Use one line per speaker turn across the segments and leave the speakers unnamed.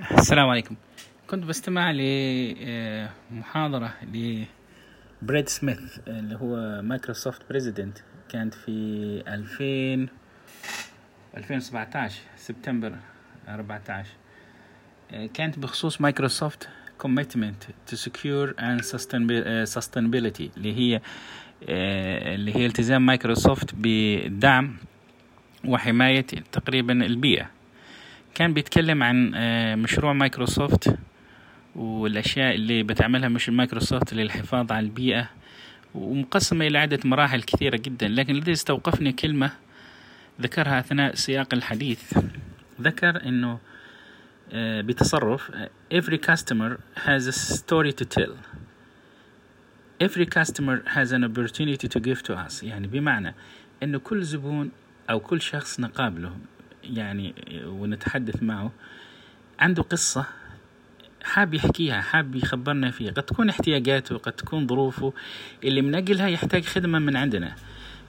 السلام عليكم. كنت بستمع لمحاضرة لبراد سميث اللي هو مايكروسوفت president. كانت في 2000 2017 سبتمبر 14 كانت بخصوص مايكروسوفت commitment to secure and sustainability اللي هي اللي هي التزام مايكروسوفت بدعم وحماية تقريبا البيئة. كان بيتكلم عن مشروع مايكروسوفت والأشياء اللي بتعملها مش مايكروسوفت للحفاظ على البيئة ومقسمة إلى عدة مراحل كثيرة جدا. لكن الذي استوقفني كلمة ذكرها أثناء سياق الحديث. ذكر أنه بتصرف every customer has a story to tell. Every customer has an opportunity to give to us. يعني بمعنى أنه كل زبون أو كل شخص نقابله يعني ونتحدث معه. عنده قصة حاب يحكيها حاب يخبرنا فيها. قد تكون احتياجاته قد تكون ظروفه اللي من أجلها يحتاج خدمة من عندنا.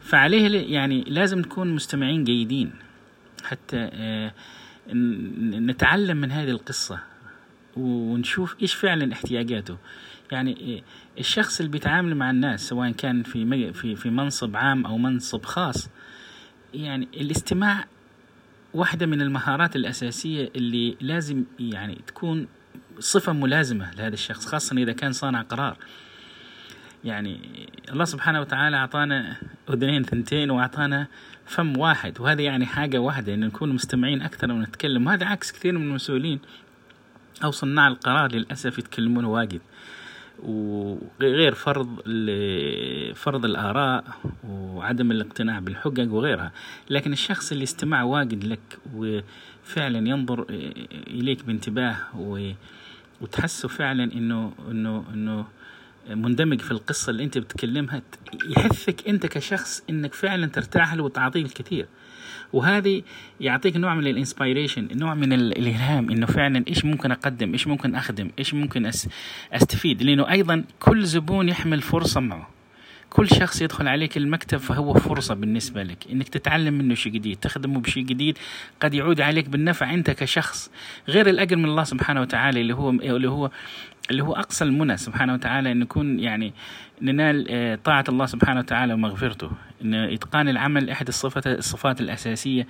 فعليه يعني لازم نكون مستمعين جيدين حتى نتعلم من هذه القصة ونشوف إيش فعلا احتياجاته. يعني الشخص اللي بيتعامل مع الناس سواء كان في في في منصب عام أو منصب خاص يعني الاستماع واحدة من المهارات الأساسية اللي لازم يعني تكون صفة ملازمة لهذا الشخص خاصة إذا كان صانع قرار. يعني الله سبحانه وتعالى أعطانا أذنين ثنتين وأعطانا فم واحد وهذا يعني حاجة واحدة إن نكون مستمعين أكثر ونتكلم وهذا عكس كثير من المسؤولين أو صناع القرار للأسف يتكلمون واجد. وغير فرض فرض الآراء وعدم الاقتناع بالحقق وغيرها. لكن الشخص اللي استمع واجد لك وفعلا ينظر إليك بانتباه وتحسه فعلا إنه إنه إنه مندمج في القصة اللي أنت بتكلمها يحثك أنت كشخص إنك فعلا ترتاح له وتعطيه الكثير. وهذه يعطيك نوع من الإنسبيريشن نوع من الإلهام إنه فعلا إيش ممكن أقدم إيش ممكن أخدم إيش ممكن أستفيد. لأنه أيضا كل زبون يحمل فرصة معه. كل شخص يدخل عليك المكتب فهو فرصة بالنسبة لك. إنك تتعلم منه شيء جديد تخدمه بشيء جديد قد يعود عليك بالنفع أنت كشخص. غير الأجر من الله سبحانه وتعالى اللي هو اللي هو اللي هو أقصى المنى سبحانه وتعالى إن نكون يعني ننال طاعة الله سبحانه وتعالى ومغفرته. إن إتقان العمل احد الصفات الصفات الأساسية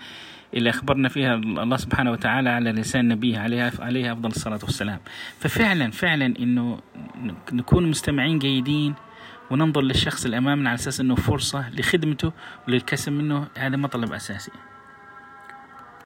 اللي أخبرنا فيها الله سبحانه وتعالى على لسان نبيه عليه عليه أفضل الصلاة والسلام. ففعلا فعلا إنه نكون مستمعين جيدين وننظر للشخص اللي امامنا على أساس إنه فرصة لخدمته وللكسب منه. هذا مطلب أساسي.